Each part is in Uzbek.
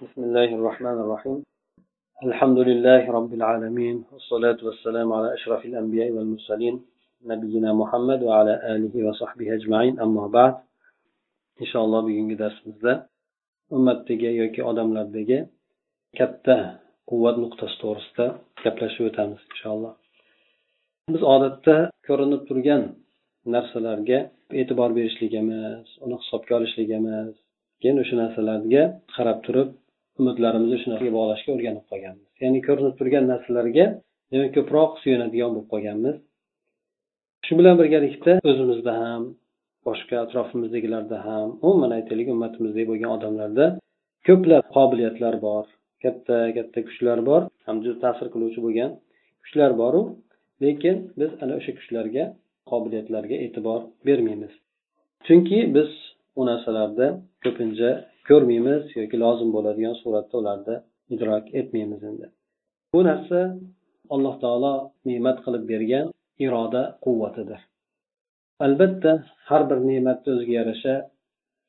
بسم الله الرحمن الرحيم الحمد لله رب العالمين والصلاة والسلام على أشرف الأنبياء والمرسلين نبينا محمد وعلى آله وصحبه أجمعين أما بعد إن شاء الله bugungi darsimizda ummatdagi yoki odamlardagi katta quvvat nuqtasi to'g'risida gaplashib o'tamiz inshaalloh biz odatda ko'rinib turgan narsalarga e'tibor berishligimiz uni hisobga olishligimiz keyin o'sha narsalarga qarab turib umidlarimizni shu narsaga bog'lashga o'rganib qolganmiz. Ya'ni ko'rinib turgan narsalarga demak ko'proq suyanadigan bo'lib qolganmiz. Shu bilan birgalikda o'zimizda ham boshqa atrofimizdagilarda ham umuman aytaylik ummatimizdagi bo'lgan odamlarda ko'plab qobiliyatlar bor katta katta kuchlar bor ham juda ta'sir qiluvchi bo'lgan kuchlar boru lekin biz ana o'sha kuchlarga qobiliyatlarga e'tibor bermaymiz. Chunki biz u narsalarni ko'pincha ko'rmaymiz yoki lozim bo'ladigan suratda ularni idrok etmaymiz endi. Bu narsa alloh taolo ne'mat qilib bergan iroda quvvatidir. Albatta har bir ne'matni o'ziga yarasha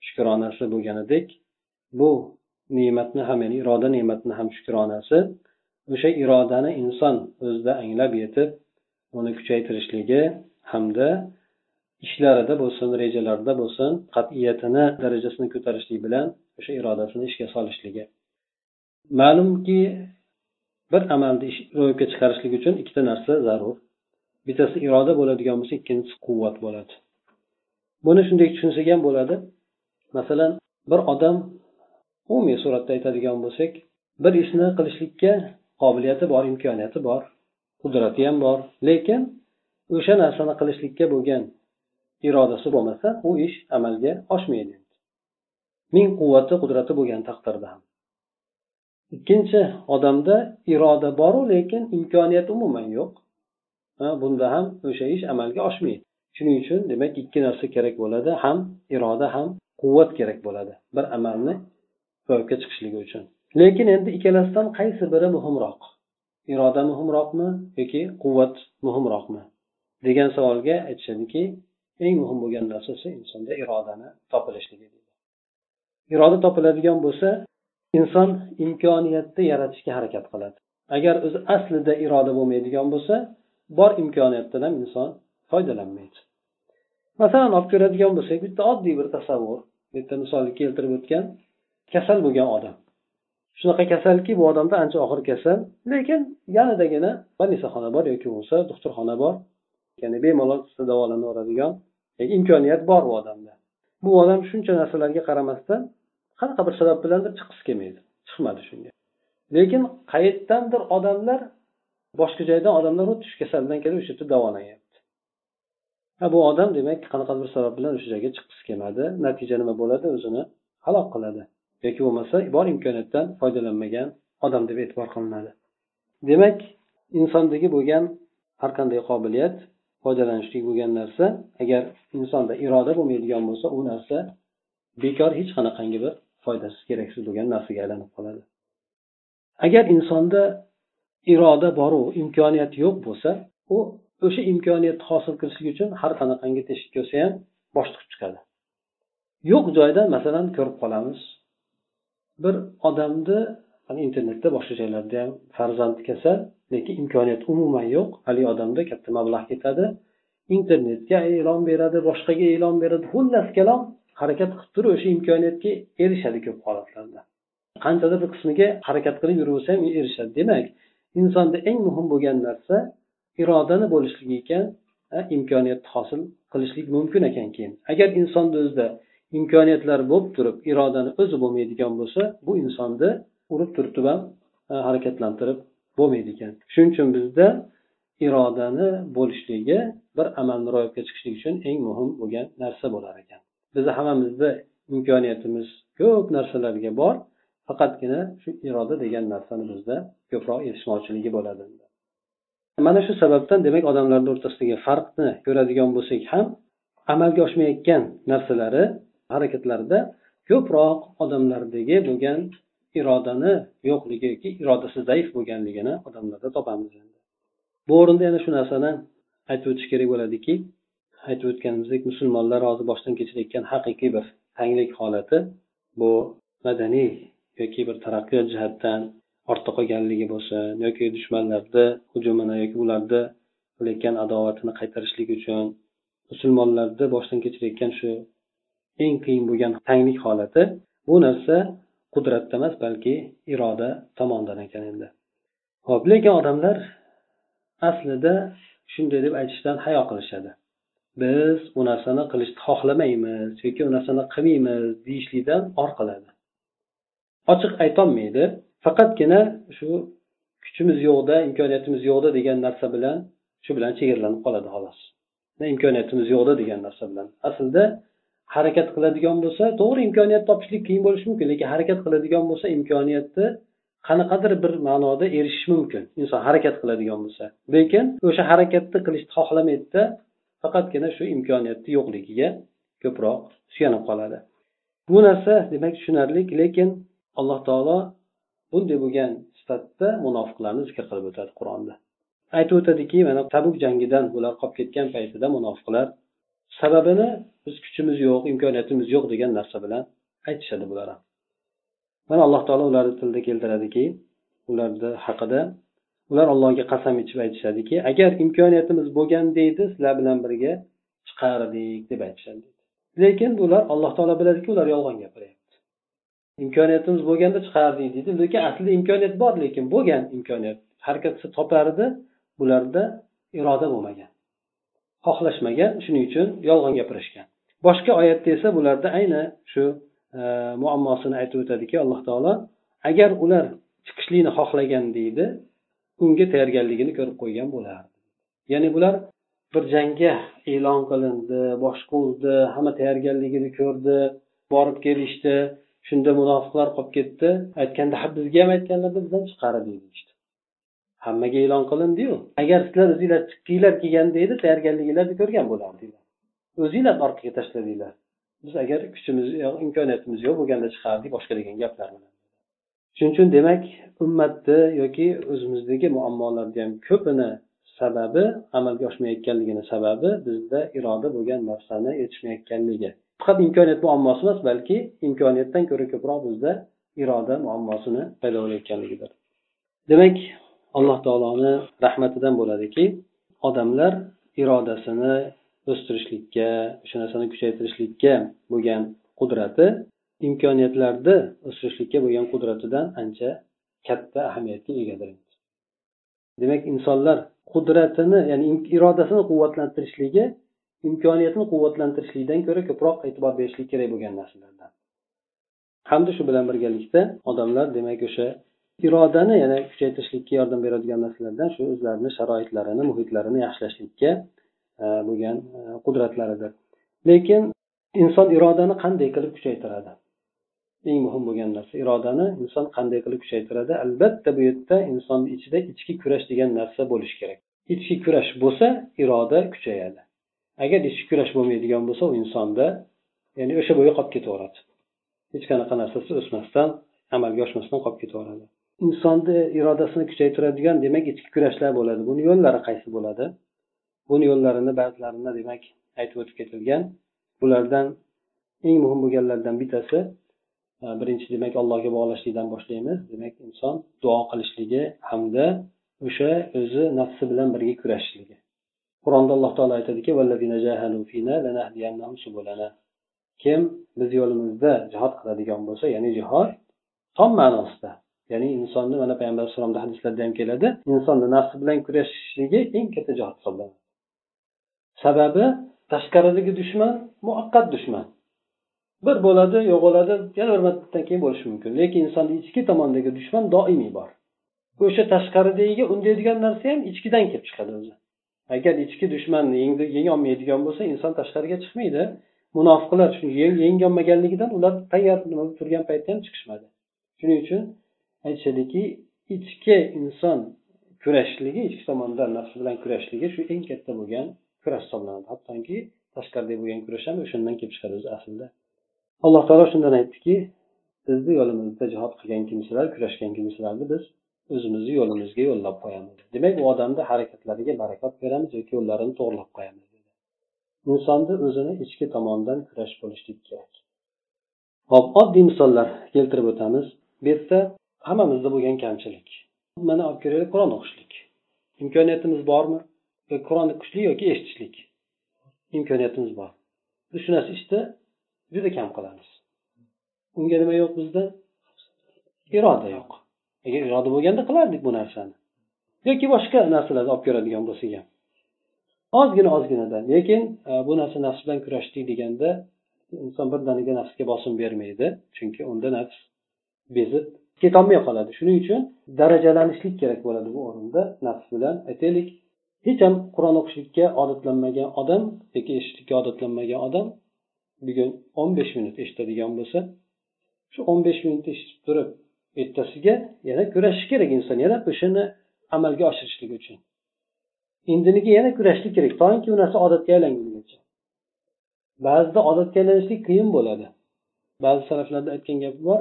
shukronasi bo'lganidek bu ne'matni ham ya'ni iroda ne'matni ham shukronasi o'sha irodani inson o'zida anglab yetib uni kuchaytirishligi hamda ishlarida bo'lsin rejalarida bo'lsin qat'iyatini darajasini ko'tarishlik bilan o'sha irodasini ishga solishligi. Ma'lumki bir amalni ro'yobga chiqarishlik uchun ikkita narsa zarur. Bittasi iroda bo'ladigan bo'lsa ikkinchisi quvvat bo'ladi. Buni shunday tushunsak ham bo'ladi. Masalan bir odam umumiy suratda aytadigan bo'lsak bir ishni qilishlikka qobiliyati bor imkoniyati bor qudrati ham bor. Lekin o'sha narsani qilishlikka bo'lgan irodasi bo'lmasa u ish amalga oshmaydi. Ming quvvati qudrati bo'lgan taqdirda ikkinchi odamda iroda boru lekin imkoniyat umuman yo'q. Bunda ham o'sha ish amalga oshmaydi. Shuning uchun demak ikki narsa kerak bo'ladi. Ham iroda ham quvvat kerak bo'ladi bir amalni ro'yobga chiqishligi uchun. Lekin endi ikkalasidan qaysi biri muhimroq? Iroda muhimroqmi yoki quvvat muhimroqmi? Degan savolga aytishadiki eng muhim bo'lgan narsasi insonda irodani topilishligi. Iroda topiladigan bo'lsa inson imkoniyatni yaratishga harakat qiladi. Agar o'zi aslida iroda bo'lmaydigan bo'lsa bor imkoniyatdan ham inson foydalanmaydi. Masalan olib ko'radigan bo'lsak bitta oddiy bir tasavvur bu yerda misol keltirib o'tgan kasal bo'lgan odam. Shunaqa kasalki bu odamda ancha og'ir kasal lekin yanidagina больницахona bor yoki bo'lmasa doktorxona bor ya'ni bemalol davolanaveradigan imkoniyat bor bu odamda. Bu odam shuncha narsalarga qaramasdan qanaqa bir sabab bilandir chiqqisi kelmaydi chiqmadi shunga. Lekin qayerdandir odamlar boshqa joydan odamlar xuddi shu kasaldan kelib o'sha yerda davolanyapti. Ha bu odam demak qanaqadir bir sabab bilan o'sha joyga chiqqisi kelmadi natija nima bo'ladi o'zini halok qiladi. Yoki bo'lmasa bor imkoniyatdan foydalanmagan odam deb e'tibor qilinadi. Demak insondagi bo'lgan har qanday qobiliyat foydalanishlik bo'lgan narsa. Agar insonda iroda bo'lmaydigan bo'lsa u narsa bekor hech qanaqangi bir foydasiz keraksiz bo'lgan narsaga aylanib qoladi. Agar insonda iroda boru imkoniyat yo'q bo'lsa u o'sha imkoniyatni hosil qilishlik uchun har qanaqangi teshik ko'rsa ham bosh tiqib chiqadi. Yo'q joydan masalan ko'rib qolamiz. Bir odamni internetda boshqa joylarda ham farzandi kasal lekin imkoniyat umuman yo'q. Haligi odamda katta mablag' ketadi. Internetga e'lon beradi boshqaga e'lon beradi. Xullas kalom harakat qilib turib o'sha imkoniyatga erishadi ko'p holatlarda. Qanchadir bir qismiga harakat qilib yuraversa ham erishadi. Demak insonda eng muhim bo'lgan narsa irodani bo'lishligi ekan imkoniyatni hosil qilishlik mumkin ekan keyin. Agar insonni o'zida imkoniyatlar bo'lib turib irodani o'zi bo'lmaydigan bo'lsa bu insonni urib turtib ham harakatlantirib bo'lmaydi ekan shuning uchun bizda irodani bo'lishligi bir amalni ro'yobga chiqishlik uchun eng muhim bo'lgan narsa bo'lar ekan. Bizni hammamizda imkoniyatimiz ko'p narsalarga bor faqatgina shu iroda degan narsani bizda ko'proq yetishmovchiligi bo'ladi. Mana shu sababdan demak odamlarni o'rtasidagi farqni ko'radigan bo'lsak ham amalga oshmayotgan narsalari harakatlarida ko'proq odamlardagi bo'lgan irodani yo'qligi yoki irodasi zaif bo'lganligini odamlarda topamiz bu o'rinda yana shu narsani aytib o'tish kerak bo'ladiki aytib o'tganimizdek musulmonlar hozir boshdan kechirayotgan haqiqiy bir tanglik holati bu madaniy yoki bir taraqqiyot jihatdan ortda qolganligi bo'lsin yoki dushmanlarni hujumini yoki ularni qilayotgan adovatini qaytarishlik uchun musulmonlarni boshdan kechirayotgan shu eng qiyin bo'lgan tanglik holati bu narsa qudratda emas balki iroda tomonidan ekan endi. Ho'p lekin odamlar aslida shunday deb aytishdan hayo qilishadi. Biz u narsani qilishni xohlamaymiz yoki u narsani qilmaymiz deyishlikdan or qiladi. Ochiq aytolmaydi faqatgina shu kuchimiz yo'qda imkoniyatimiz yo'qda degan narsa bilan shu bilan chegaralanib qoladi xolos. Imkoniyatimiz yo'qda degan narsa bilan. Aslida harakat qiladigan bo'lsa to'g'ri imkoniyat topishlik qiyin bo'lishi mumkin lekin harakat qiladigan bo'lsa imkoniyatni qanaqadir bir ma'noda erishish mumkin. Inson harakat qiladigan bo'lsa. Lekin o'sha harakatni qilishni xohlamaydida faqatgina shu imkoniyatni yo'qligiga ko'proq suyanib qoladi. Bu narsa demak tushunarli lekin alloh taolo bunday bo'lgan sifatda munofiqlarni zikr qilib o'tadi qur'onda. Aytib o'tadiki mana tabuk jangidan bular qolib ketgan paytida munofiqlar sababini biz kuchimiz yo'q imkoniyatimiz yo'q degan narsa bilan aytishadi bular ham mana alloh taolo ularni tilida keltiradiki ularni haqida ular allohga qasam ichib aytishadiki agar imkoniyatimiz bo'lganda edi sizlar bilan birga chiqardik deb aytishadi. Lekin bular alloh taolo biladiki ular yolg'on gapiryapti. Imkoniyatimiz bo'lganda chiqardik deydi. Lekin aslida imkoniyat bor lekin bo'lgan imkoniyat har qilsa topardi bularda iroda bo'lmagan. Xohlashmagan shuning uchun yolg'on gapirishgan. Boshqa oyatda esa bularda ayni shu e, muammosini aytib o'tadiki alloh taolo agar ular chiqishlikni xohlagan deydi unga tayyorgarligini ko'rib qo'ygan bo'lardi. Ya'ni bular bir jangga e'lon qilindi boshqa bo'ldi hamma tayyorgarligini ko'rdi borib kelishdi shunda munofiqlar qolib ketdi. Aytganda ha bizga ham aytganlarda bizdan chiqarib işte. Hammaga e'lon qilindiyu. Agar sizlar o'zinglar chiqqinglar kelganda edi tayyorgarliginglarni ko'rgan bo'lardinglar o'zinglar orqaga tashladinglar biz agar kuchimiz yo'q imkoniyatimiz yo'q bo'lganda chiqardik boshqa degan gaplar bilan. Shuning uchun demak ummatni yoki o'zimizdagi muammolarni ham ko'pini sababi amalga oshmayotganligini sababi bizda iroda bo'lgan narsani yetishmayotganligi. Faqat imkoniyat muammosi emas balki imkoniyatdan ko'ra ko'proq bizda iroda muammosini paydo bo'layotganligidir. Demak alloh taoloni rahmatidan bo'ladiki odamlar irodasini o'stirishlikka o'sha narsani kuchaytirishlikka bo'lgan qudrati imkoniyatlarni o'stirishlikka bo'lgan qudratidan ancha katta ahamiyatga egadir. Demak insonlar qudratini ya'ni irodasini quvvatlantirishligi imkoniyatini quvvatlantirishlikdan ko'ra ko'proq e'tibor berishlik kerak bo'lgan narsalardan. Hamda shu bilan birgalikda odamlar demak o'sha irodani yana kuchaytirishlikka yordam beradigan narsalardan shu o'zlarini sharoitlarini muhitlarini yaxshilashlikka e, bo'lgan e, qudratlaridir. Lekin inson irodani qanday qilib kuchaytiradi? Eng muhim bo'lgan narsa irodani inson qanday qilib kuchaytiradi? Albatta bu yerda insonni ichida ichki kurash degan narsa bo'lishi kerak. Ichki kurash bo'lsa iroda kuchayadi. Agar ichki kurash bo'lmaydigan bo'lsa u insonda ya'ni o'sha bo'yi qolib ketaveradi. Hech qanaqa narsasi o'smasdan amalga oshmasdan qolib ketaveradi. Insonni irodasini kuchaytiradigan demak ichki kurashlar bo'ladi. Buni yo'llari qaysi bo'ladi? Buni yo'llarini ba'zilarini demak aytib o'tib ketilgan. Bulardan eng muhim bo'lganlardan bittasi e, birinchi demak allohga bog'lashlikdan boshlaymiz. Demak inson duo qilishligi hamda o'sha o'zi nafsi bilan birga kurashishligi. Qur'onda alloh taolo aytadiki kim biz yo'limizda jihod qiladigan bo'lsa ya'ni jihod tom ma'nosida ya'ni insonni mana payg'ambar alayhisalomni hadislarida ham keladi. Insonni nafsi bilan kurashishligi eng katta jihod hisoblanadi. Sababi tashqaridagi dushman muvaqqat dushman. Bir bo'ladi yo'q bo'ladi yana bir martadan keyin bo'lishi mumkin. Lekin insonni ichki tomondagi dushman doimiy bor. O'sha tashqaridagiga undaydigan narsa ham ichkidan kelib chiqadi o'zi. Agar ichki dushmanni yengolmaydigan bo'lsa inson tashqariga chiqmaydi. Munofiqlar yengolmaganligidan ular tayyor turgan paytda ham chiqishmadi. Shuning uchun aytishadiki ichki inson kurashishligi ichki tomondan nafsi bilan kurashishligi shu eng katta bo'lgan kurash hisoblanadi. Hattoki tashqaridagi bo'lgan kurash ham o'shandan kelib chiqadi o'zi aslida. Alloh taolo shundan aytdiki bizni yo'limizda jihod qilgan kimsalar kurashgan kimsalarni biz o'zimizni yo'limizga yo'llab qo'yamiz. Demak u odamni harakatlariga barakot beramiz yoki yo'llarini to'g'irlab qo'yamiz insonni o'zini ichki tomonidan kurash bo'lishlik kerak. Hop oddiy misollar keltirib o'tamiz. Bu yerda hammamizda bo'lgan kamchilik. Mana olib kelaylik qur'on o'qishlik. Imkoniyatimiz bormi? Qur'onni kuchli yoki eshitishlik? Imkoniyatimiz bor. Biz shu narsa ishda juda kam qilamiz. Unga nima yo'q bizda? Iroda yo'q. Agar iroda bo'lganda qilardik bu narsani. Yoki boshqa narsalarni olib ko'radigan bo'lsak ham. Ozgina ozginadan lekin e, bu narsa nafs bilan kurashdik deganda inson birdaniga nafsga bosim bermaydi. Chunki unda nafs bezib ketolmay qoladi. Shuning uchun darajalanishlik kerak bo'ladi bu o'rinda nafs bilan aytaylik. Hech ham qur'on o'qishlikka odatlanmagan odam yoki eshitishlikka odatlanmagan odam bugun o'n besh minut eshitadigan bo'lsa shu o'n besh minut eshitib turib ertasiga yana kurashish kerak inson yana o'shani amalga oshirishlik uchun. Indiniga yana kurashishlik kerak toinki u narsa odatga aylanguncha ba'zida odatga aylanishlik qiyin bo'ladi. Ba'zi salaflarda aytgan gap bor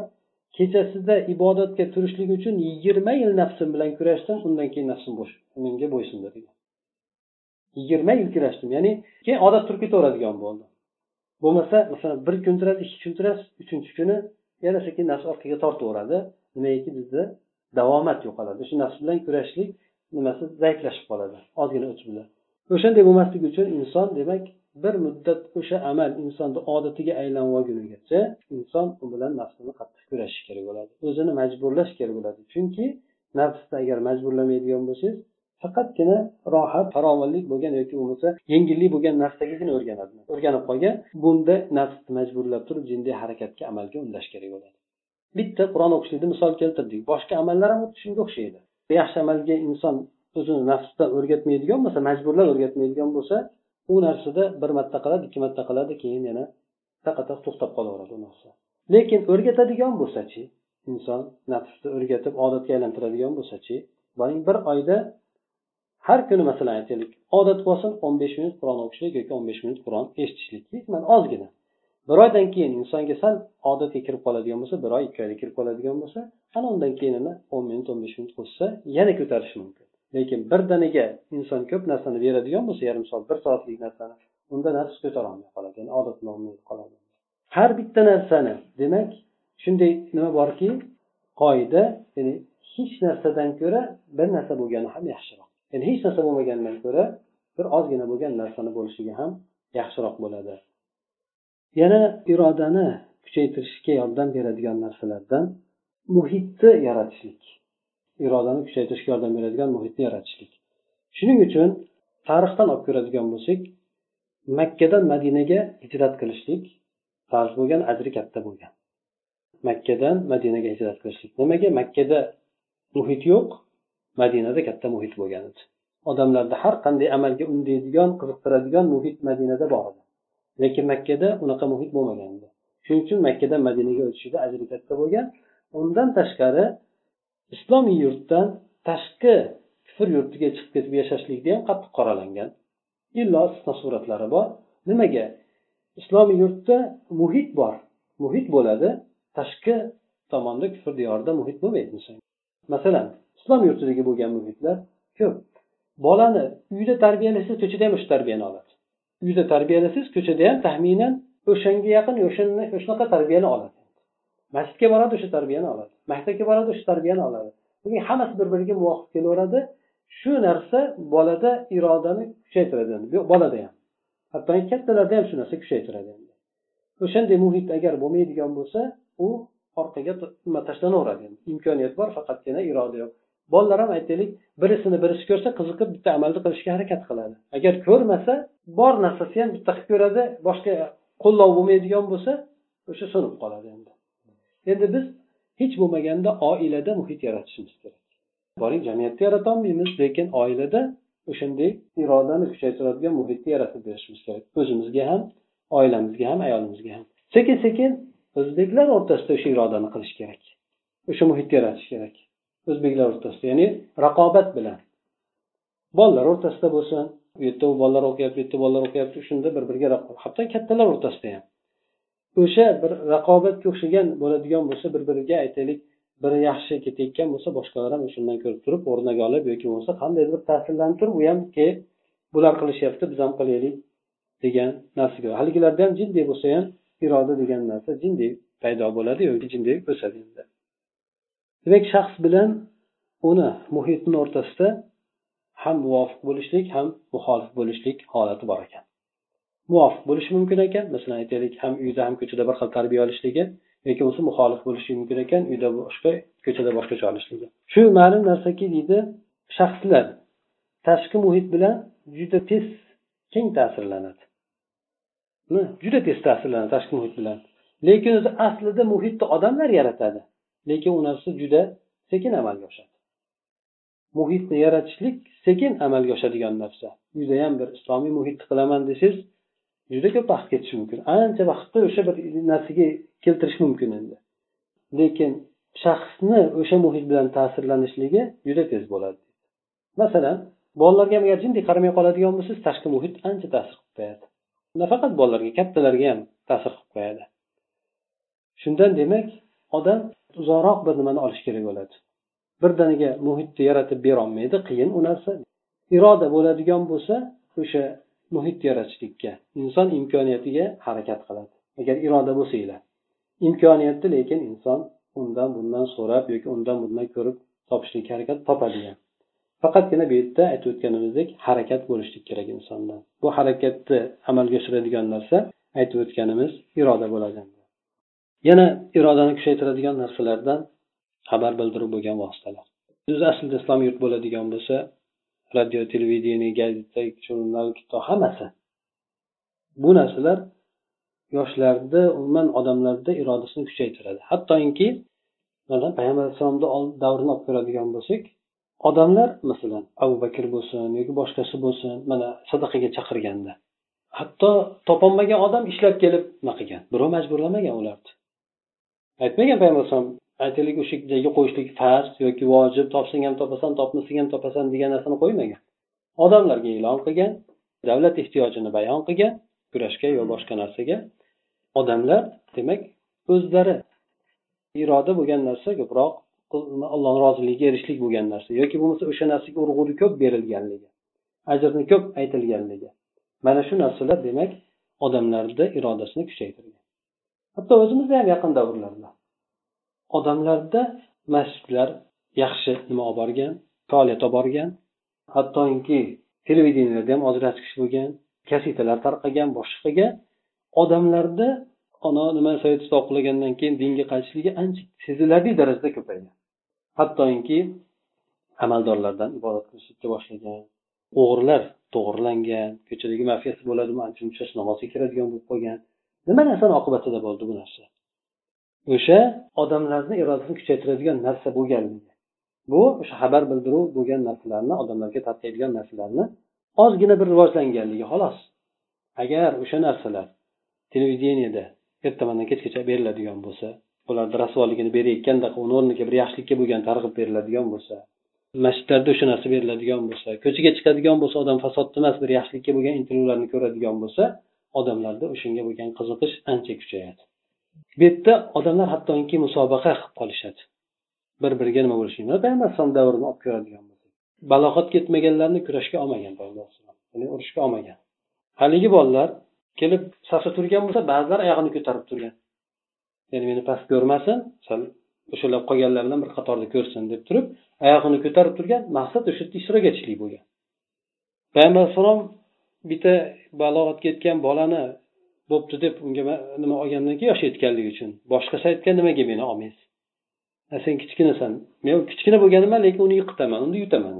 kechasida ibodatga turishlik uchun yigirma yil nafsim bilan kurashdim undan keyin nafsim bo'sh menga bo'ysundi degan yigirma yil kurashdim ya'ni keyin odat turib ketaveradigan bo'ldi bo'lmasa masalan bir kun turasiz ikki kun turasiz uchinchi kuni yana sekin nafs orqaga tortaveradi. Nimaiki bizda davomat yo'qoladi. Shu nafs bilan kurashishlik nimasi zaiflashib qoladi ozgina o'ch bilan o'shanday bo'lmasligi uchun inson demak bir muddat o'sha amal insonni odatiga aylanib olgunigacha inson u bilan nafsini qattiq kurashishi kerak bo'ladi. O'zini majburlash kerak bo'ladi. Chunki nafsni agar majburlamaydigan bo'lsangiz faqatgina rohat farovonlik bo'lgan yoki bo'lmasa yengillik bo'lgan narsagagina o'rganadi o'rganib qolgan bunda nafsni majburlab turib jindiy harakatga amalga undash kerak bo'ladi. Bitta qur'on o'qishlikni misol keltirdik. Boshqa amallar ham xuddi shunga o'xshaydi. Yaxshi amalga inson o'zini nafsda o'rgatmaydigan bo'lsa majburlab o'rgatmaydigan bo'lsa u narsada bir marta qiladi ikki marta qiladi keyin yana taqataq to'xtab qolaveradi u narsa. Lekin o'rgatadigan bo'lsachi inson nafsni o'rgatib odatga aylantiradigan bo'lsachi bir oyda har kuni masalan aytaylik odat bo'lsin o'n besh minut qur'on o'qishlik yoki o'n besh minut qur'on eshitishlik mana ozgina. Bir oydan keyin insonga sal odatga kirib qoladigan bo'lsa bir oy ikki oyda kirib qoladigan bo'lsa ana undan keyin o'n minut o'n besh minut qo'shsa yana ko'tarishi mumkin. Lekin birdaniga inson ko'p narsani beradigan bo'lsa yarim soat bir soatlik narsani unda nafs ko'tarolmay qoladi ya'ni odatlanmay qoladi. Har bitta narsani demak shunday nima borki qoida ya'ni hech narsadan ko'ra bir narsa bo'lgani ham yaxshiroq. Ya'ni hech narsa bo'lmagandan ko'ra bir ozgina bo'lgan narsani bo'lishligi ham yaxshiroq bo'ladi. Yana irodani kuchaytirishga yordam beradigan narsalardan muhitni yaratishlik. Irodani kuchaytirishga yordam beradigan muhitni yaratishlik. Shuning uchun tarixdan olib ko'radigan bo'lsak makkadan madinaga hijrat qilishlik farz bo'lgan ajri katta bo'lgan. Makkadan madinaga hijrat qilishlik. Nimaga? Makkada muhit yo'q madinada katta muhit bo'lgan edi. Odamlarni har qanday amalga undaydigan qiziqtiradigan muhit madinada bor edi. Lekin makkada unaqa muhit bo'lmagan edi. Shuning uchun makkadan madinaga o'tishida ajri katta bo'lgan. Undan tashqari islomiy yurtdan tashqi kufr yurtiga chiqib ketib yashashlikda ham qattiq qoralangan. Illo istisno suratlari bor. Nimaga? Islomiy yurtda muhit bor. Muhit bo'ladi tashqi tomonda kufr diyorida muhit bo'lmaydi masalan islom yurtidagi bo'lgan muhitlar ko'p. Bolani uyda tarbiyalasangiz ko'chada ham o'sha tarbiyani oladi. Uyda tarbiyalasangiz ko'chada ham taxminan o'shanga yaqin shunaqa tarbiyani oladi. Masjidga boradi o'sha tarbiyani oladi maktabga boradi o'sha tarbiyani oladi. Lekin hammasi bir biriga muvofiq kelaveradi. Shu narsa bolada irodani kuchaytiradi. Bolada ham. Hatto kattalarda ham shu narsa kuchaytiradi. O'shanday muhit agar bo'lmaydigan bo'lsa u orqaga tashlanaveradi. Imkoniyat bor faqatgina iroda yo'q. Bolalar ham aytaylik birisini birisi ko'rsa qiziqib bitta amalni qilishga harakat qiladi. Agar ko'rmasa bor narsasi ham bitta qilib ko'radi boshqa qo'llov bo'lmaydigan bo'lsa o'sha so'nib qoladi endi. Endi biz hech bo'lmaganda oilada muhit yaratishimiz kerak. Boring jamiyatda yaratolmaymiz lekin oilada o'shanday irodani kuchaytiradigan muhitni yaratib berishimiz kerak. O'zimizga ham oilamizga ham ayolimizga ham. Sekin sekin o'zbeklar o'rtasida o'sha irodani qilish kerak. O'sha muhitni yaratish kerak. O'zbeklar o'rtasida ya'ni raqobat bilan. Bolalar o'rtasida bo'lsin u yerda u bolalar o'qiyapti bu yerda bolalar o'qiyapti shunda bir biriga hatto kattalar o'rtasida ham. O'sha bir raqobatga o'xshagan bo'ladigan bo'lsa bir biriga aytaylik biri yaxshi ketayotgan bo'lsa boshqalar ham o'shandan ko'rib turib o'rniga olib yoki bo'lmasa qandaydir bir ta'sirlanib turib u ham keyin bular qilishyapti biz ham qilaylik degan narsaga. Haligilarda ham jinday bo'lsa ham iroda degan narsa jinday paydo bo'ladi yoki jinday o'sadi demak shaxs bilan uni muhitni o'rtasida ham muvofiq bo'lishlik ham muxolif bo'lishlik holati bor ekan. Muvofiq bo'lishi mumkin ekan. Masalan aytaylik ham uyda ham ko'chada bir xil tarbiya olishligi yoki bo'lmasa muxolif bo'lishi mumkin ekan uyda boshqa ko'chada boshqacha olishligi. Shu ma'lum narsaki deydi shaxslar tashqi muhit bilan juda tez keng ta'sirlanadi. Juda tez ta'sirlanadi tashqi muhit bilan. Lekin o'zi aslida muhitni odamlar yaratadi lekin u narsa juda sekin amalga oshadi. Muhitni yaratishlik sekin amalga oshadigan narsa. Ham bir islomiy muhitni qilaman desangiz juda ko'p vaqt ketishi mumkin. Ancha vaqtni o'sha bir narsaga keltirish mumkin endi. Lekin shaxsni o'sha muhit bilan ta'sirlanishligi juda tez bo'ladi. Masalan bolalarga ham agar jindek qaramay qoladigan bo'lsangiz tashqi muhit ancha ta'sir qilib qo'yadi. Nafaqat bolalarga kattalarga ham ta'sir qilib qo'yadi. Shundan demak odam uzoqroq bir nimani olish kerak bo'ladi. Birdaniga muhitni yaratib berolmaydi qiyin u narsa. Iroda bo'ladigan bo'lsa o'sha muhit yaratishlikka inson imkoniyatiga harakat qiladi. Agar iroda bo'lsanglar. Imkoniyatni lekin inson undan bundan so'rab yoki undan bundan ko'rib topishlikka harakat topadigan. Faqatgina bu yerda aytib o'tganimizdek harakat bo'lishlik kerak insonda. Bu harakatni amalga oshiradigan narsa aytib o'tganimiz iroda bo'ladi. Yana irodani kuchaytiradigan narsalardan xabar bildirib bo'lgan vositalar. O'zi aslida islom yurt bo'ladigan bo'lsa radio televideniye gazeta jurnal kitob hammasi. Bu narsalar yoshlarda umuman odamlarda irodasini kuchaytiradi. Hattoki mana payg'ambar alayhissalomni davrini olib ko'radigan bo'lsak odamlar masalan abu bakr bo'lsin yoki boshqasi bo'lsin mana sadaqaga chaqirganda. Hatto topolmagan odam ishlab kelib nima qilgan? Birov majburlamagan ularni. Aytmagan payg'ambar alayhisalom aytaylik o'sha joyga qo'yishlik farz yoki vojib topsang ham topasan topmasang ham topasan degan narsani qo'ymagan. Odamlarga e'lon qilgan davlat ehtiyojini bayon qilgan kurashga yo boshqa narsaga. Odamlar demak o'zlari. Iroda bo'lgan narsa ko'proq allohni roziligiga erishishlik bo'lgan narsa yoki bo'lmasa o'sha narsaga urg'uni ko'p berilganligi ajrni ko'p aytilganligi. Mana shu narsalar demak odamlarda irodasini kuchaytirgan. Hatto o'zimizda ham yaqin davrlarda odamlarda masjidlar yaxshi nima olib borgan faoliyat olib borgan hattoki televideniyalarda ham ajratish bo'lgan kasetalar tarqagan boshqaga odamlarda ana nima sovet ittifoqi qulagandan keyin dinga qaytishligi ancha sezilarli darajada ko'paygan. Hattoki amaldorlardan ibodat qilishlikka boshlagan o'g'rilar to'g'irlangan ko'chadagi mafiyasi bo'ladimi ancha muncha namozga kiradigan bo'lib qolgan nima narsani oqibatida bo'ldi bu narsa? O'sha odamlarni irodasini kuchaytiradigan narsa bo'lganligi bu o'sha xabar bildiruv bo'lgan narsalarni odamlarga tarqaydigan narsalarni ozgina bir rivojlanganligi xolos. Agar o'sha narsalar televideniyada ertamandan kechgacha beriladigan bo'lsa ularni rasvoligini berayotganda uni o'rniga bir yaxshilikka bo'lgan targ'ib beriladigan bo'lsa masjidlarda o'sha narsa beriladigan bo'lsa ko'chaga chiqadigan bo'lsa odam fasodni emas bir yaxshilikka bo'lgan intiluvlarni ko'radigan bo'lsa odamlarda o'shanga bo'lgan qiziqish ancha kuchayadi. Bu yerda odamlar hattoki musobaqa qilib qolishadi. Bir biriga nima bo'lishini payg'ambar alayhisalom davrini olib ko'radigan bo'lsak ketmaganlarni kurashga olmagan payg'ambar alayhisalom ya'ni urushga olmagan. Haligi bolalar kelib safda turgan bo'lsa ba'zilar oyog'ini ko'tarib turgan. Ya'ni meni past ko'rmasin sal o'shalar qolganlar bilan bir qatorda ko'rsin deb turib oyog'ini ko'tarib turgan maqsad o'sha yerda ishtirok etishlik bo'lgan. Payg'ambar alayhissalom bitta balog'atga yetgan bolani bo'pti deb unga nima olgandan keyin yosh yetganligi uchun. Boshqasi aytgan nimaga meni olmaysiz? Sen kichkinasan. Men kichkina bo'lganman lekin uni yiqitaman uni yutaman.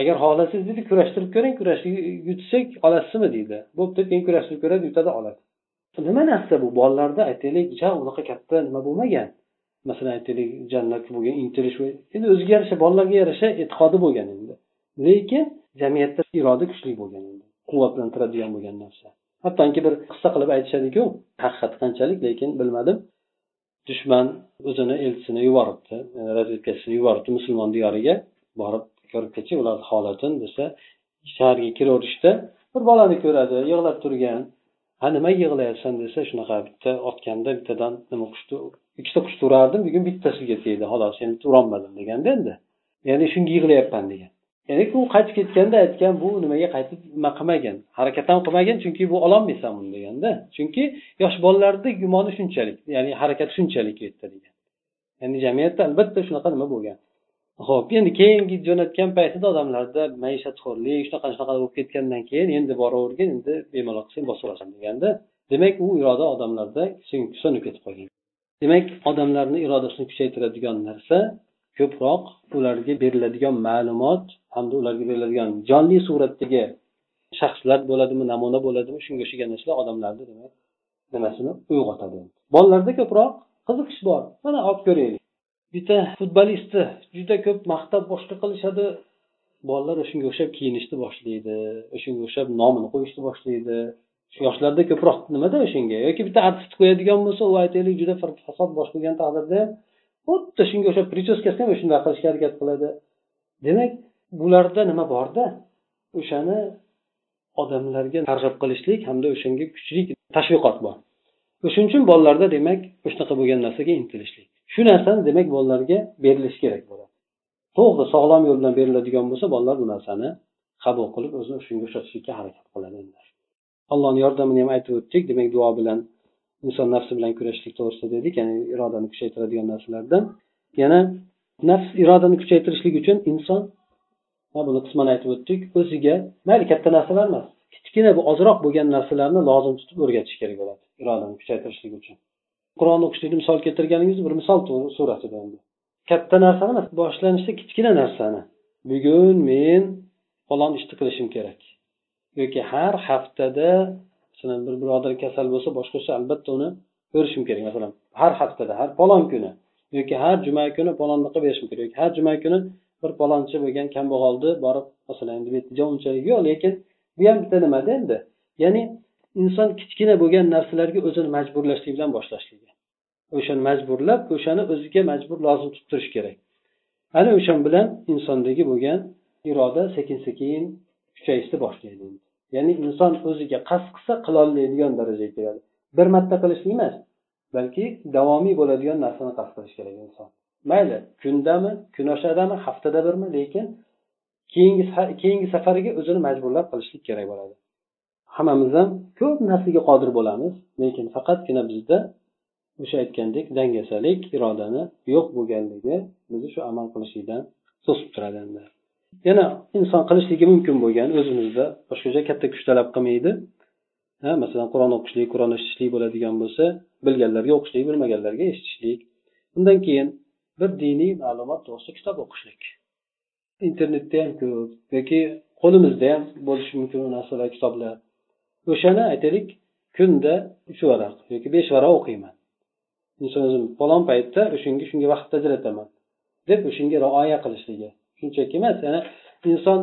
Agar xohlasangiz deydi kurashtirib ko'ring kurashib yutsak olasizmi deydi. Bo'pti keyin kurashtirib ko'radi yutadi oladi. Nima narsa bu? Bolalarda aytaylik ja unaqa katta nima bo'lmagan? Masalan aytaylik jannatga bo'lgan intilish endi o'ziga yarasha bolalarga yarasha e'tiqodi bo'lgan endi. Lekin jamiyatda iroda kuchli bo'lgan endi. Quvvatlantiradigan bo'lgan narsa. Hattoki bir qissa qilib aytishadiku haqiqati qanchalik lekin bilmadim. Dushman o'zini elchisini yuboribdi e, razvedkachisini yuboribdi musulmon diyoriga. Borib ko'rib kelchi ularni holatini desa shaharga kiraverishda bir bolani ko'radi yig'lab turgan. Ha nima yig'layapsan desa shunaqa bitta otganda bittadan nima qushni ikkita qushni urardim bugun bittasiga tegdi xolos endi urolmadim deganda endi. Ya'ni shunga yig'layapman degan. Ya'ni u qaytib ketganda aytgan bu nimaga qaytib nima qilmagan? Harakat ham qilmagan chunki bu ololmaysan buni deganda. Chunki yosh bolalarni gumoni shunchalik ya'ni harakati shunchalik u yerda degan. Ya'ni jamiyatda albatta shunaqa nima bo'lgan. Ho'p endi keyingi jo'natgan paytida odamlarda maishatxo'rlik shunaqa shunaqa bo'lib ketgandan keyin endi boravergin endi bemalol sen bosib olasan deganda demak u iroda odamlarda so'nib ketib qolgan demak odamlarni irodasini kuchaytiradigan narsa ko'proq ularga beriladigan ma'lumot hamda ularga beriladigan jonli suratdagi shaxslar bo'ladimi namuna bo'ladimi shunga o'xshagan narsalar odamlarni demak nimasini uyg'otadi. Bolalarda ko'proq qiziqish bor. Mana olib ko'raylik. Bitta futbolistni juda ko'p maqtab boshqa qilishadi. Bolalar o'shanga o'xshab kiyinishni boshlaydi o'shanga o'xshab nomini qo'yishni boshlaydi. Shu yoshlarda ko'proq nimada o'shanga yoki bitta artist qo'yadigan bo'lsa u aytaylik juda fasod bosh qilgan taqdirda xuddi shunga o'xshab prichoskasini ham shunday qilishga harakat qiladi. Demak bularda nima borda? O'shani odamlarga targ'ib qilishlik hamda o'shanga kuchli tashviqot bor. O'shaning uchun bolalarda demak shunaqa bo'lgan narsaga intilishlik. Shu narsani demak bolalarga berilishi kerak bo'ladi. To'g'ri sog'lom yo'l bilan beriladigan bo'lsa bolalar bu narsani qabul qilib o'zini shunga o'xshatishlikka harakat qiladi. Allohni yordamini ham aytib o'tdik. Demak duo bilan inson nafsi bilan kurashishlik to'g'risida dedik ya'ni irodani kuchaytiradigan narsalardan. Yana nafs irodani kuchaytirishlik uchun inson buni qisman aytib o'tdik o'ziga mayli katta narsalar emas kichkina bu ozroq bo'lgan narsalarni lozim tutib o'rgatish kerak bo'ladi irodani kuchaytirishlik uchun. Qur'on o'qishlikni misol keltirganingiz bir misol surasida katta narsani emas boshlanishda kichkina narsani. Bugun men falon ishni qilishim kerak yoki har haftada masalan bir birodar kasal bo'lsa boshqacha albatta uni ko'rishim kerak. Masalan har haftada har falon kuni yoki har juma kuni palonni qilib berishim kerak. Yoki har juma kuni bir palonchi bo'lgan kambag'alni borib masalan endi bu yerda unchalik yo'q lekin bu ham bitta nimada endi? Ya'ni inson kichkina bo'lgan narsalarga o'zini majburlashlik bilan boshlashligi o'shani majburlab o'shani o'ziga majbur lozim tutib turish kerak. Ana o'sha bilan insondagi bo'lgan iroda sekin sekin kuchayishni boshlaydi ya'ni inson o'ziga qasd qilsa qilolmaydigan darajaga keladi. Bir marta qilishlik emas balki davomiy bo'ladigan narsani qasd qilish kerak inson. Mayli kundami kun oshadami haftada birmi lekin keyingi keyingi safariga o'zini majburlab qilishlik kerak bo'ladi. Hammamiz ham ko'p narsaga qodir bo'lamiz lekin faqatgina bizda o'sha aytgandek dangasalik irodani yo'q bo'lganligi bizni shu amal qilishlikdan to'sib turadi endi. Yana inson qilishligi mumkin bo'lgan o'zimizda boshqacha katta kuch talab qilmaydi. Ha masalan qur'on o'qishlik qur'on eshitishlik bo'ladigan bo'lsa bilganlarga o'qishlik bilmaganlarga eshitishlik. Undan keyin bir diniy ma'lumot to'g'risida kitob o'qishlik. Internetda ham ko'p yoki qo'limizda ham bo'lishi mumkin u narsalar kitoblar. O'shani aytaylik kunda uch varaq yoki besh varaq o'qiyman. Inson o'zini falon paytda o'shanga shunga vaqt ajrataman deb o'shanga rioya qilishligi. Shunchaki emas. Ya'ni inson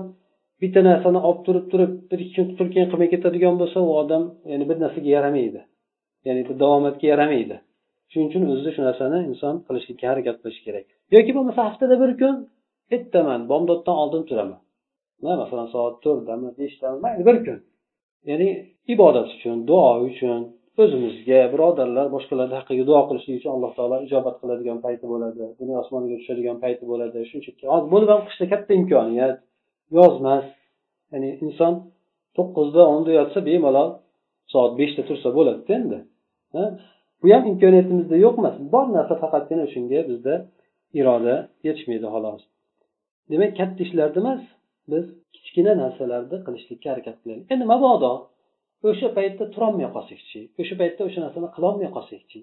bitta narsani olib turib turib bir ikki kun turib keyin qilmay ketadigan bo'lsa u odam ya'ni bir narsaga yaramaydi. Ya'ni davomatga yaramaydi. Shuning uchun o'zida shu narsani inson qilishlikka harakat qilishi kerak. Yoki bo'lmasa haftada bir kun ertaman bomdoddan oldin turaman. Masalan soat to'rtdami beshdami mayli bir kun. Ya'ni ibodat uchun duo uchun o'zimizga birodarlar boshqalarni haqqiga duo qilishlik uchun alloh taolo ijobat qiladigan payti bo'ladi dunyo osmoniga tushadigan payti bo'ladi. Shunchaki hozir buni ham qishda katta imkoniyat yozmas. Ya'ni inson to'qqizda onda yotsa bemalol soat beshda tursa bo'ladida endi. Bu ham imkoniyatimizda yo'q emas bor narsa faqatgina shunga bizda iroda yetishmaydi xolos. Demak katta ishlarni emas biz kichkina narsalarni qilishlikka harakat qilaylik. Endi mabodo o'sha paytda turolmay qolsakchi o'sha paytda o'sha narsani qilolmay qolsakchi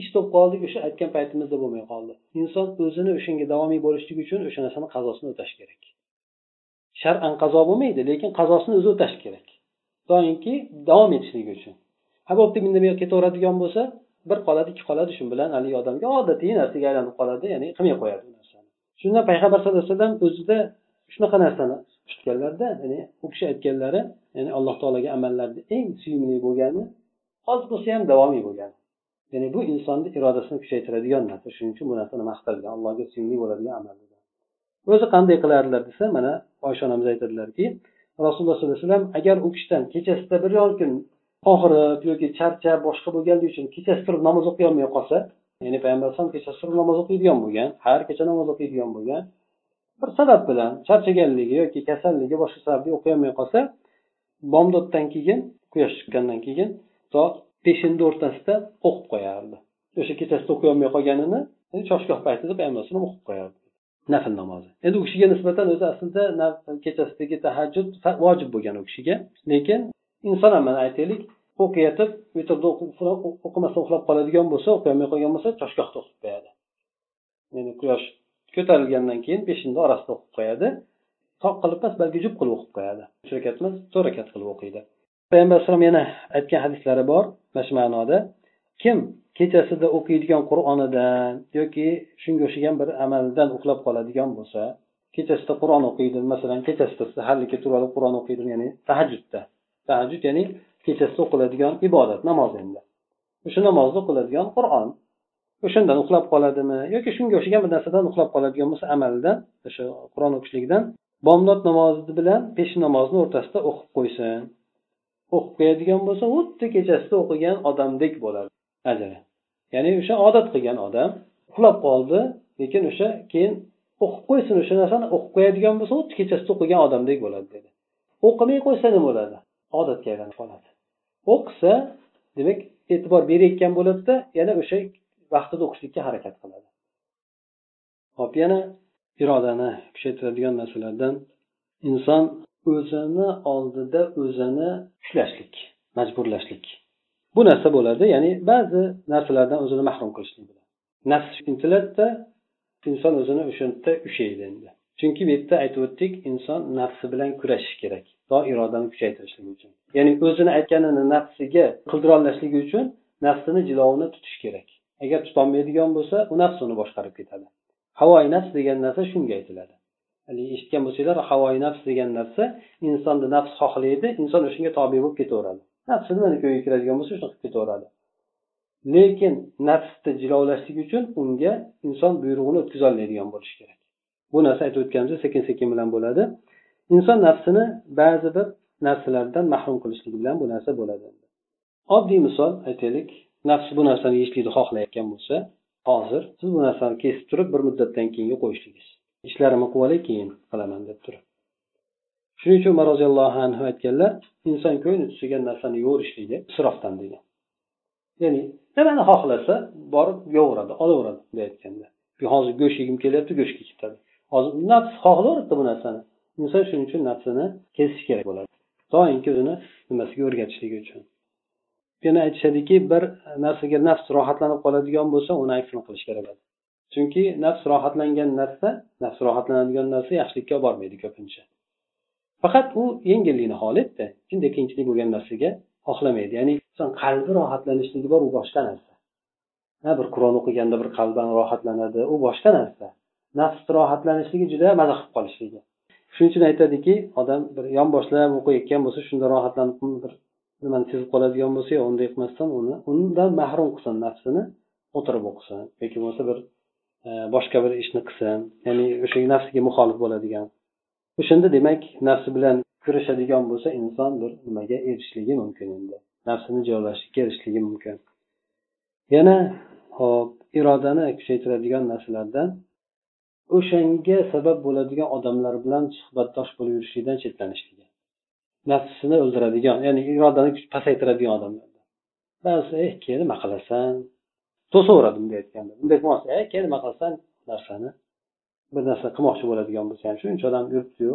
ish bo'lib qoldik o'sha aytgan paytimizda bo'lmay qoldi. Inson o'zini o'shanga davomiy bo'lishligi uchun o'sha narsani qazosini o'tash kerak. Shar'an qazo bo'lmaydi lekin qazosini o'zi o'tash kerak. Doimki davom etishligi uchun. Ha bo'pti indamay ketaveradigan bo'lsa bir qoladi ikki qoladi shu bilan haligi odamga odatiy narsaga aylanib qoladi ya'ni qilmay qo'yadi bu narsani. Shunda payg'ambar sallallohu alayhi vasallam o'zida shunaqa narsani tutganlarda ya'ni u kishi aytganlari ya'ni alloh taologa amallarni eng suyumli bo'lgani oz bo'lsa ham davomiy bo'lgani. Ya'ni bu insonni irodasini kuchaytiradigan narsa. Shuning uchun bu narsani maqtalgan allohga suyumli bo'ladigan amal o'zi qanday qilardilar desa mana oysha onamiz aytadilarki rasululloh sollallohu alayhi vasallam agar u kishidan kechasida biron kun og'rib yoki charchab boshqa bo'lganligi uchun kechasi turib namoz o'qiy olmay qolsa ya'ni payg'ambar alayhisalom kechasi turib namoz o'qiydigan bo'lgan har kecha namoz o'qiydigan bo'lgan bir sabab bilan charchaganligi yoki kasalligi boshqa sababli o'qiyolmay qolsa bomdoddan keyin quyosh chiqqandan keyin to peshinni o'rtasida o'qib qo'yardi. O'sha kechasida o'qiyolmay qolganini choshgoh paytida payg'ambar alayhisalom o'qib qo'yardi. Nafl namozi. Endi u kishiga nisbatan o'zi aslida kechasidagi tahajjud vojib bo'lgan u kishiga. Lekin inson ham mana aytaylik o'qiyotib vitrda o'qimasdan uxlab qoladigan bo'lsa o'qiolmay qolgan bo'lsa choshgohda o'qib qo'yadi. Ya'ni quyosh ko'tarilgandan keyin peshinni orasida o'qib qo'yadi. Toq qilib emas balki jup qilib o'qib qo'yadi. Uch rakat emas to'rt rakat qilib o'qiydi. Payg'ambar alayhisalom yana aytgan hadislari bor mana shu ma'noda kim kechasida o'qiydigan qur'onidan yoki shunga o'xshagan bir amaldan uxlab qoladigan bo'lsa kechasida qur'on o'qiydi masalan kechasida saharlikka turib olib qur'on o'qiydi ya'ni tahajjudda. Tahajjud ya'ni kechasida o'qiladigan ibodat namoz endi. O'sha namozda o'qiladigan qur'on o'shandan uxlab qoladimi yoki shunga o'xshagan bir narsadan uxlab qoladigan bo'lsa amaldan o'sha qur'on o'qishlikdan bomdod namozi bilan peshin namozini o'rtasida o'qib qo'ysin. O'qib qo'yadigan bo'lsa xuddi kechasida o'qigan odamdek bo'ladi ajri. Ya'ni o'sha odat qilgan odam uxlab qoldi lekin o'sha keyin o'qib qo'ysin o'sha narsani o'qib qo'yadigan bo'lsa xuddi kechasida o'qigan odamdek bo'ladi dedi. O'qimay qo'ysa nima bo'ladi odatga aylanib qoladi. O'qisa demak e'tibor berayotgan bo'ladida yana o'sha vaqtida o'qishlikka harakat qiladi. Hop yana irodani kuchaytiradigan narsalardan inson o'zini oldida o'zini ushlashlik majburlashlik. Bu narsa bo'ladi ya'ni ba'zi narsalardan o'zini mahrum qilishlik nafs intiladida inson o'zini o'sha yerda ushlaydi endi. Chunki bu yerda aytib o'tdik inson nafsi bilan kurashish kerak to irodani kuchaytirishligi uchun. Ya'ni o'zini aytganini nafsiga qildirolmasligi uchun nafsini jilovini tutish kerak. Agar tutolmaydigan bo'lsa u nafs uni boshqarib ketadi. Havoyi nafs degan narsa shunga aytiladi. Haligi eshitgan bo'lsanglar havoyi nafs degan narsa insonni nafs xohlaydi inson o'shanga tobe bo'lib ketaveradi. Nafsi nimani ko'ngliga kiradigan bo'lsa shuni qilib ketaveradi. Lekin nafsni jilovlashlik uchun unga inson buyrug'ini o'tkazolmaydigan bo'lishi kerak. Bu narsa aytib o'tganimizdek sekin sekin bilan bo'ladi. Inson nafsini ba'zi bir narsalardan mahrum qilishligi bilan bu narsa bo'ladi. Oddiy misol aytaylik. Nafs bu narsani yeyishlikni xohlayotgan bo'lsa hozir siz bu narsani kesib turib bir muddatdan keyinga qo'yishligingiz ishlarimni qilib olay keyin qilaman deb turib. Shuning uchun umar roziyallohu anhu aytganlar inson ko'ngli tusigan narsani yo'rishligi isrofdan degan. Ya'ni nimani xohlasa borib yoveradi olaveradi bunday aytganda hozir go'sht yegim kelyapti go'shtga ketadi. Hozir nafs xohlayveradi bu narsani. Inson shuning uchun nafsini kesish kerak bo'ladi. Doimki o'zini nimasiga o'rgatishligi uchun. Yana aytishadiki bir narsaga nafs rohatlanib qoladigan bo'lsa uni aksini qilish kerak bo'ladi. Chunki nafs rohatlangan narsa nafs rohatlanadigan narsa yaxshilikka olib bormaydi ko'pincha. Faqat u yengillikni holatda shunday qiyinchilik bo'lgan narsaga xohlamaydi ya'ni inson qalbi rohatlanishligi bor u boshqa narsa. Ha bir qur'on o'qiganda bir qalban rohatlanadi u boshqa narsa. Nafs rohatlanishligi juda maza qilib qolishligi. Shuning uchun aytadiki odam bir yonboshlab o'qiyotgan bo'lsa shunda rohatlanib bir nimani sezib qoladigan bo'lsa unday qilmasdan uni undan mahrum qilsin nafsini o'tirib o'qisin. Yoki bo'lmasa bir e, boshqa bir ishni qilsin. Ya'ni o'sha nafsiga muxolif bo'ladigan. O'shanda demak nafsi bilan kurashadigan bo'lsa inson bir nimaga erishishligi mumkin endi. Nafsini joylashlikka erishishligi mumkin. Yana hop irodani kuchaytiradigan narsalardan o'shanga sabab bo'ladigan odamlar bilan suhbatdosh bo'lib yurishlikdan chetlanish nafsini o'ldiradigan ya'ni irodani pasaytiradigan odamlar. Ba'zi eh keyin nima qilasan? To'saveradi bunday aytganda bunday bo'lmasa e eh, keyin nima qilasan? Narsani bir narsa qilmoqchi bo'ladigan bo'lsa ham shuncha odam yuribdiyu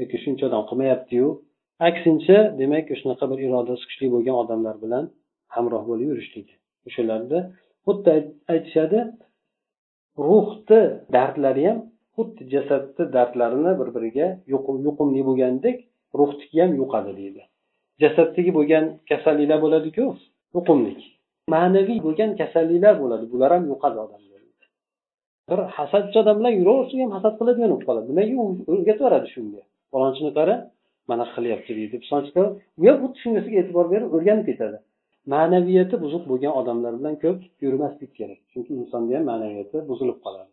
yoki shuncha odam qilmayaptiyu. Aksincha demak shunaqa bir irodasi kuchli bo'lgan odamlar bilan hamroh bo'lib yurishligi o'shalarda xuddi aytishadi ruhni dardlari ham xuddi jasadni dardlarini bir biriga yuqumli bo'lgandek ruhniki ham yuqadi deydi. Jasaddagi bo'lgan kasalliklar bo'ladiku. Yuqumlik ma'naviy bo'lgan kasalliklar bo'ladi. Bular ham yuqadi odamda bir hasadchi odam bilan yuraversa ham hasad qiladigan bo'lib qoladi. Nimaga u o'rgatib yuboradi shunga? Falonchini qara mana qilyapti deydi. U ham xuddi shu e'tibor berib o'rganib ketadi. Ma'naviyati buzuq bo'lgan odamlar bilan ko'p yurmaslik kerak. Chunki insonni ham ma'naviyati buzilib qoladi.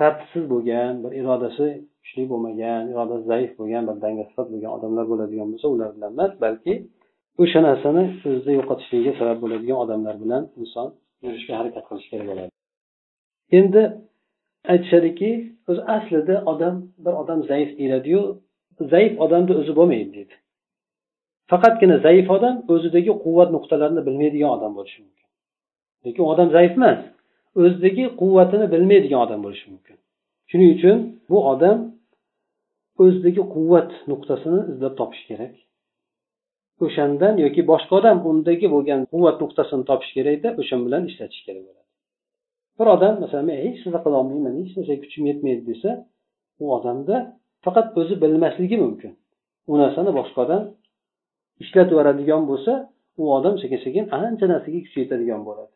Tartibsiz bo'lgan bir irodasi kuchli bo'lmagan irodasi zaif bo'lgan bir dangasifat bo'lgan odamlar bo'ladigan bo'lsa ular bilan emas balki o'sha narsani o'zida yo'qotishligiga sabab bo'ladigan odamlar bilan inson yurishga harakat qilish kerak bo'ladi. Endi aytishadiki o'zi aslida odam bir odam zaif deyiladiyu zaif odamni o'zi bo'lmaydi deydi. Faqatgina zaif odam o'zidagi quvvat nuqtalarini bilmaydigan odam bo'lishi mumkin. Lekin u odam zaif emas. O'zidagi quvvatini bilmaydigan odam bo'lishi mumkin. Shuning uchun bu odam o'zidagi quvvat nuqtasini izlab topish kerak. O'shandan yoki boshqa odam undagi bo'lgan quvvat nuqtasini topish kerakda o'sha bilan ishlatish kerak bo'ladi. Bir odam masalan men hech narsa qilolmayman hech narsaga kuchim yetmaydi desa u odamda faqat o'zi bilmasligi mumkin. U narsani boshqa odam ishlatib yuboradigan bo'lsa u odam sekin sekin ancha narsaga kuchi yetadigan bo'ladi.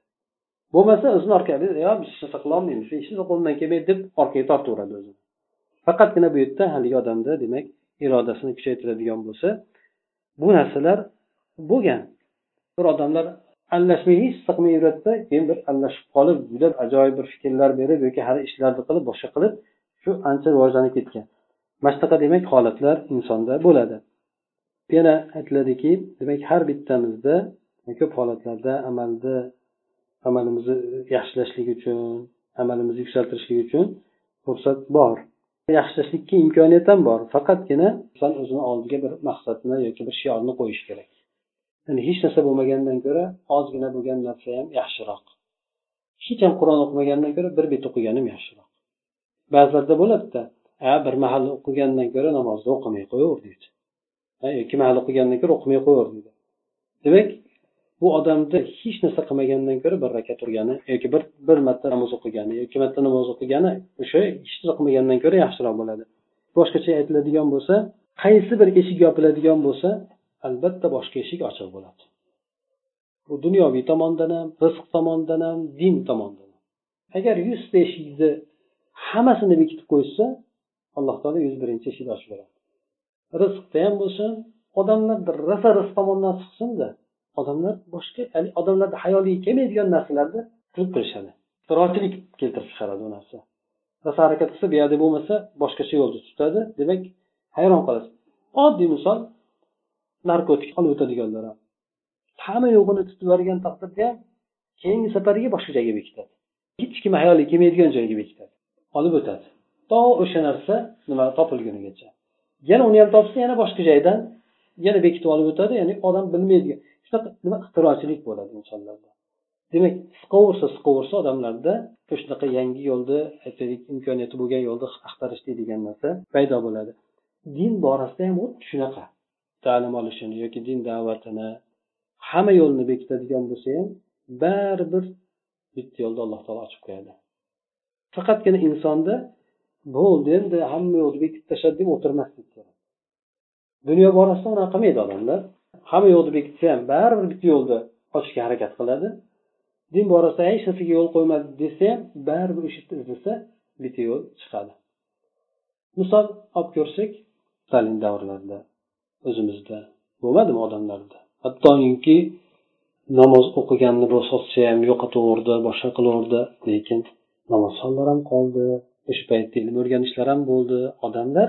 Bo'lmasa o'zini orqaga yo biz hech narsa qilolmaymiz hech narsa qo'limdan kelmaydi deb orqaga tortaveradi o'zini faqatgina bu yerda haligi odamda demak irodasini kuchaytiradigan bo'lsa bu narsalar bo'lgan. Bir odamlar aralashmay hech qilmay yuradida keyin bir aralashib qolib juda ajoyib bir fikrlar berib yoki hali ishlarni qilib boshqa qilib shu ancha rivojlanib ketgan. Mana shunaqa demak holatlar insonda bo'ladi. Yana aytiladiki demak har bittamizda ko'p holatlarda amalda amalimizni yaxshilashlik uchun amalimizni yuksaltirishlik uchun fursat bor. Yaxshilashlikka imkoniyat ham bor. Faqatgina inson o'zini oldiga bir maqsadni yoki bir shiorni qo'yishi kerak. Ya'ni hech narsa bo'lmagandan ko'ra ozgina bo'lgan narsa ham yaxshiroq. Hech ham qur'on o'qimagandan ko'ra bir bet o'qiganim yaxshiroq. Ba'zilarda bo'ladida a bir mahal o'qigandan ko'ra namozni o'qimay qo'yaver deydi. Yoki mahal o'qigandan ko'ra o'qimay qo'yaver deydi. Demak bu odamni hech narsa qilmagandan ko'ra bir rakat turgani yoki bir bir marta namoz o'qigani yoki ikki marta namoz o'qigani o'sha hech narsa qilmagandan ko'ra yaxshiroq bo'ladi. Boshqacha aytiladigan bo'lsa qaysi bir eshik yopiladigan bo'lsa albatta boshqa eshik ochiq bo'ladi. Bu dunyoviy tomondan ham rizq tomonidan ham din tomonidan ham. Agar yuzta eshikni hammasini bekitib qo'yishsa alloh taolo yuz birinchi eshikni ochib beradi. Rizqda ham bo'lsin odamlar rosa rizq tomondan chiqsinda odamlar boshqa ya'ni odamlarni hayoliga kelmaydigan narsalarni qilib qilishadi rozilik keltirib chiqaradi u narsa. Rosa harakat qilsa bu yoqda bo'lmasa boshqacha yo'lni tutadi. Demak hayron qolasiz. Oddiy misol narkotik olib o'tadiganlar ham. Hamma yo'g'ini tutib yuborgan taqdirda ham keyingi safariga boshqa joyga bekitadi hech kim hayoliga kelmaydigan joyga bekitadi olib o'tadi. To o'sha narsa nima topilgunigacha. Yana uni ham topsa yana boshqa joydan yana bekitib olib o'tadi ya'ni odam bilmaydigan. Shunaqa nima ixtirochilik bo'ladi insonlarda? Demak siqaversa siqaversa odamlarda shunaqa yangi yo'lni aytaylik imkoniyati bo'lgan yo'lni axtarishlik degan narsa paydo bo'ladi. Din borasida ham xuddi shunaqa ta'lim olishini yoki din da'vatini hamma yo'lni bekitadigan bo'lsa ham baribir bitta yo'lni alloh taolo ochib qo'yadi. Faqatgina insonda bo'ldi endi hamma yo'lni bekitib tashladi deb o'tirmaslik kerak. Dunyo borasida unaqa qilmaydi odamlar. Hamma yo'lni bekitsa ham baribir bitta yo'lni ochishga harakat qiladi. Din borasida hech narsaga yo'l qo'ymadi desa ham baribir o'sha yerda izlasa bitta yo'l chiqadi. Misol olib ko'rsak stalin davrlarida o'zimizda bo'lmadimi odamlarda? Hattoki namoz o'qiganni bosotsa ham yo'qotaverdi boshqa qilaverdi lekin namozxonlar ham qoldi o'sha paytda ilm o'rganishlar ham bo'ldi. Odamlar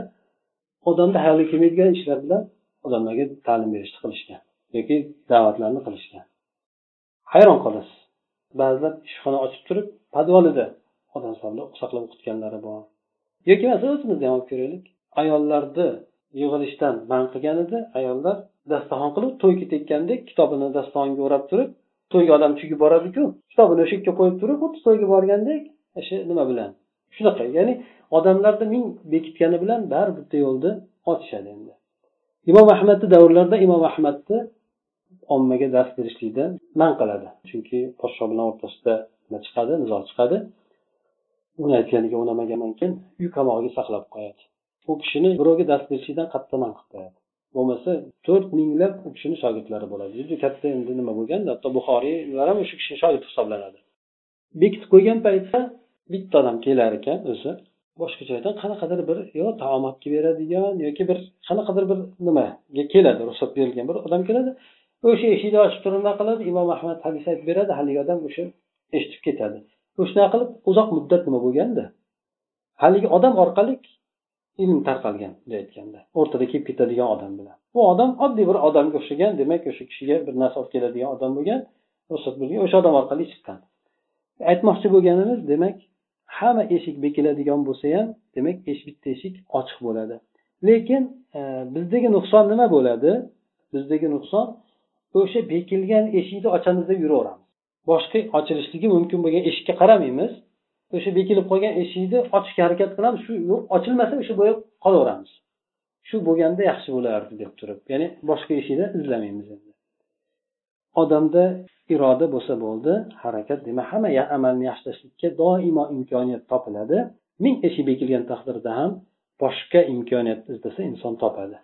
odamni hayoliga kelmaydigan ishlar bilan odamlarga ta'lim berishni qilishgan yoki da'vatlarni qilishgan. Hayron qolasiz. Ba'zilar ishxona ochib turib podvalida odam saqlab o'qitganlari bor. Yoki masalan o'zimizni ham olib ko'raylik. Ayollarni yig'ilishdan man qilgan edi. Ayollar dasturxon qilib to'y ketayotgandek kitobini dastaxonga o'rab turib to'yga odam chugib boradiku kitobini o'sha yerga qo'yib turib xuddi to'yga borgandek o'sha nima bilan shunaqa ya'ni odamlarni ming bekitgani bilan bari bitta yo'lni ochishadi endi. Imom ahmadni davrlarida imom ahmadni ommaga dars berishlikda man qiladi. Chunki podsho bilan o'rtasida nima chiqadi? Nizo chiqadi. Uni aytganiga unamagandan keyin uy qamog'iga saqlab qo'yadi. U kishini birovga dars berishlikdan qattiq man qilib qo'yadi bo'lmasa to'rt minglab u kishini shogirdlari bo'ladi. Juda katta endi nima bo'lganda hatto buxoriylar ham o'sha kishini shogirdi hisoblanadi. Bekitib qo'ygan paytda bitta odam kelar ekan o'zi. Boshqa joydan qanaqadir bir yo taom olib kelib beradigan yoki bir qanaqadir bir nimaga keladi ruxsat berilgan bir odam keladi. O'sha eshikni ochib turib nima qiladi? Imom ahmad hadis aytib beradi haligi odam o'sha eshitib ketadi. Shunaqa qilib uzoq muddat nima bo'lganda haligi odam orqali ilm tarqalgan bunday aytganda o'rtada kelib ketadigan odam bilan. Bu odam oddiy bir odamga o'xshagan demak o'sha kishiga bir narsa olib keladigan odam bo'lgan ruxsat bergan o'sha odam orqali chiqqan. Aytmoqchi bo'lganimiz demak hamma eshik bekiladigan bo'lsa ham demak bitta eshik ochiq bo'ladi. Lekin e, bizdagi nuqson nima bo'ladi? Bizdagi nuqson o'sha bekilgan eshikni ochamiz deb yuraveramiz. Boshqa ochilishligi mumkin bo'lgan eshikka qaramaymiz. O'sha bekilib qolgan eshikni ochishga harakat qilamiz. Shu ochilmasa o'sha bo'yi qolaveramiz. Shu bo'lganda yaxshi bo'lardi deb turib ya'ni boshqa eshikni izlamaymiz endi. Odamda iroda bo'lsa bo'ldi harakat demak hamma ya amalni yaxshilashlikka doimo imkoniyat topiladi. Ming eshik bekilgan taqdirda ham boshqa imkoniyat izlasa inson topadi.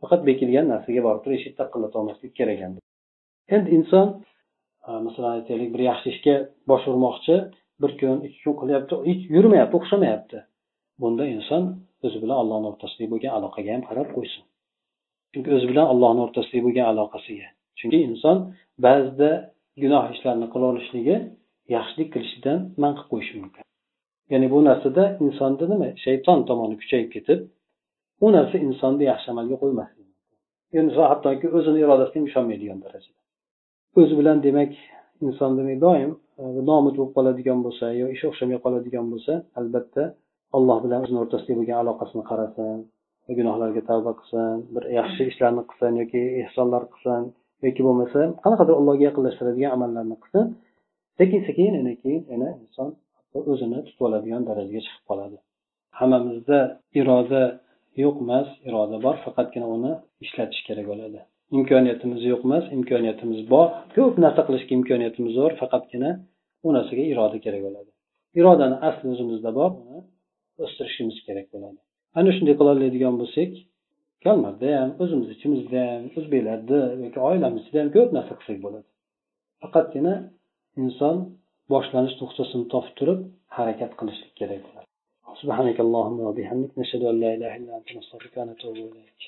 Faqat bekilgan narsaga borib turib eshik taqillatolmaslik kerak endi endi inson masalan aytaylik bir yaxshi ishga bosh urmoqchi bir kun ikki kun qilyapti hech yurmayapti o'xshamayapti. Bunda inson o'zi bilan ollohni o'rtasidagi bo'lgan aloqaga ham qarab qo'ysin. Chunki o'zi bilan ollohni o'rtasidagi bo'lgan aloqasiga. Chunki inson ba'zida gunoh ishlarni qilaverishligi yaxshilik qilishdan man qilib qo'yishi mumkin. Ya'ni bu narsada insonda nima? Shayton tomoni kuchayib ketib u narsa insonni yaxshi amalga qo'ymasligi mumkin. Inson hattoki o'zini irodasiga ham ishonmaydigan darajada. O'zi bilan demak inson demak doim e, nomud bo'lib qoladigan bo'lsa yo ishi o'xshamay qoladigan bo'lsa albatta alloh bilan o'zini o'rtasidagi bo'lgan aloqasini qarasin gunohlarga tavba qilsin bir yaxshi ishlarni qilsin yoki ehsonlar qilsin. Yoki bo'lmasa qanaqadir allohga yaqinlashtiradigan amallarni qilsa sekin sekin yana keyin yana inson o'zini tutib oladigan darajaga chiqib qoladi. Hammamizda iroda yo'q emas iroda bor faqatgina uni ishlatish kerak bo'ladi. Imkoniyatimiz yo'q emas imkoniyatimiz bor. Ko'p narsa qilishga imkoniyatimiz bor faqatgina u narsaga iroda kerak bo'ladi. Irodani asli o'zimizda bor uni o'stirishimiz kerak bo'ladi. Ana shunday qiloladigan bo'lsak kalmarda ham o'zimizni ichimizda ham o'zbeklarda yoki oilamizda ham ko'p narsa qilsak bo'ladi faqatgina inson boshlanish nuqtasini topib turib harakat qilishlik kerak bo'ladi سبحانك اللهم وبحمدك نشهد أن لا إله إلا أنت نستغفرك ونتوب إليك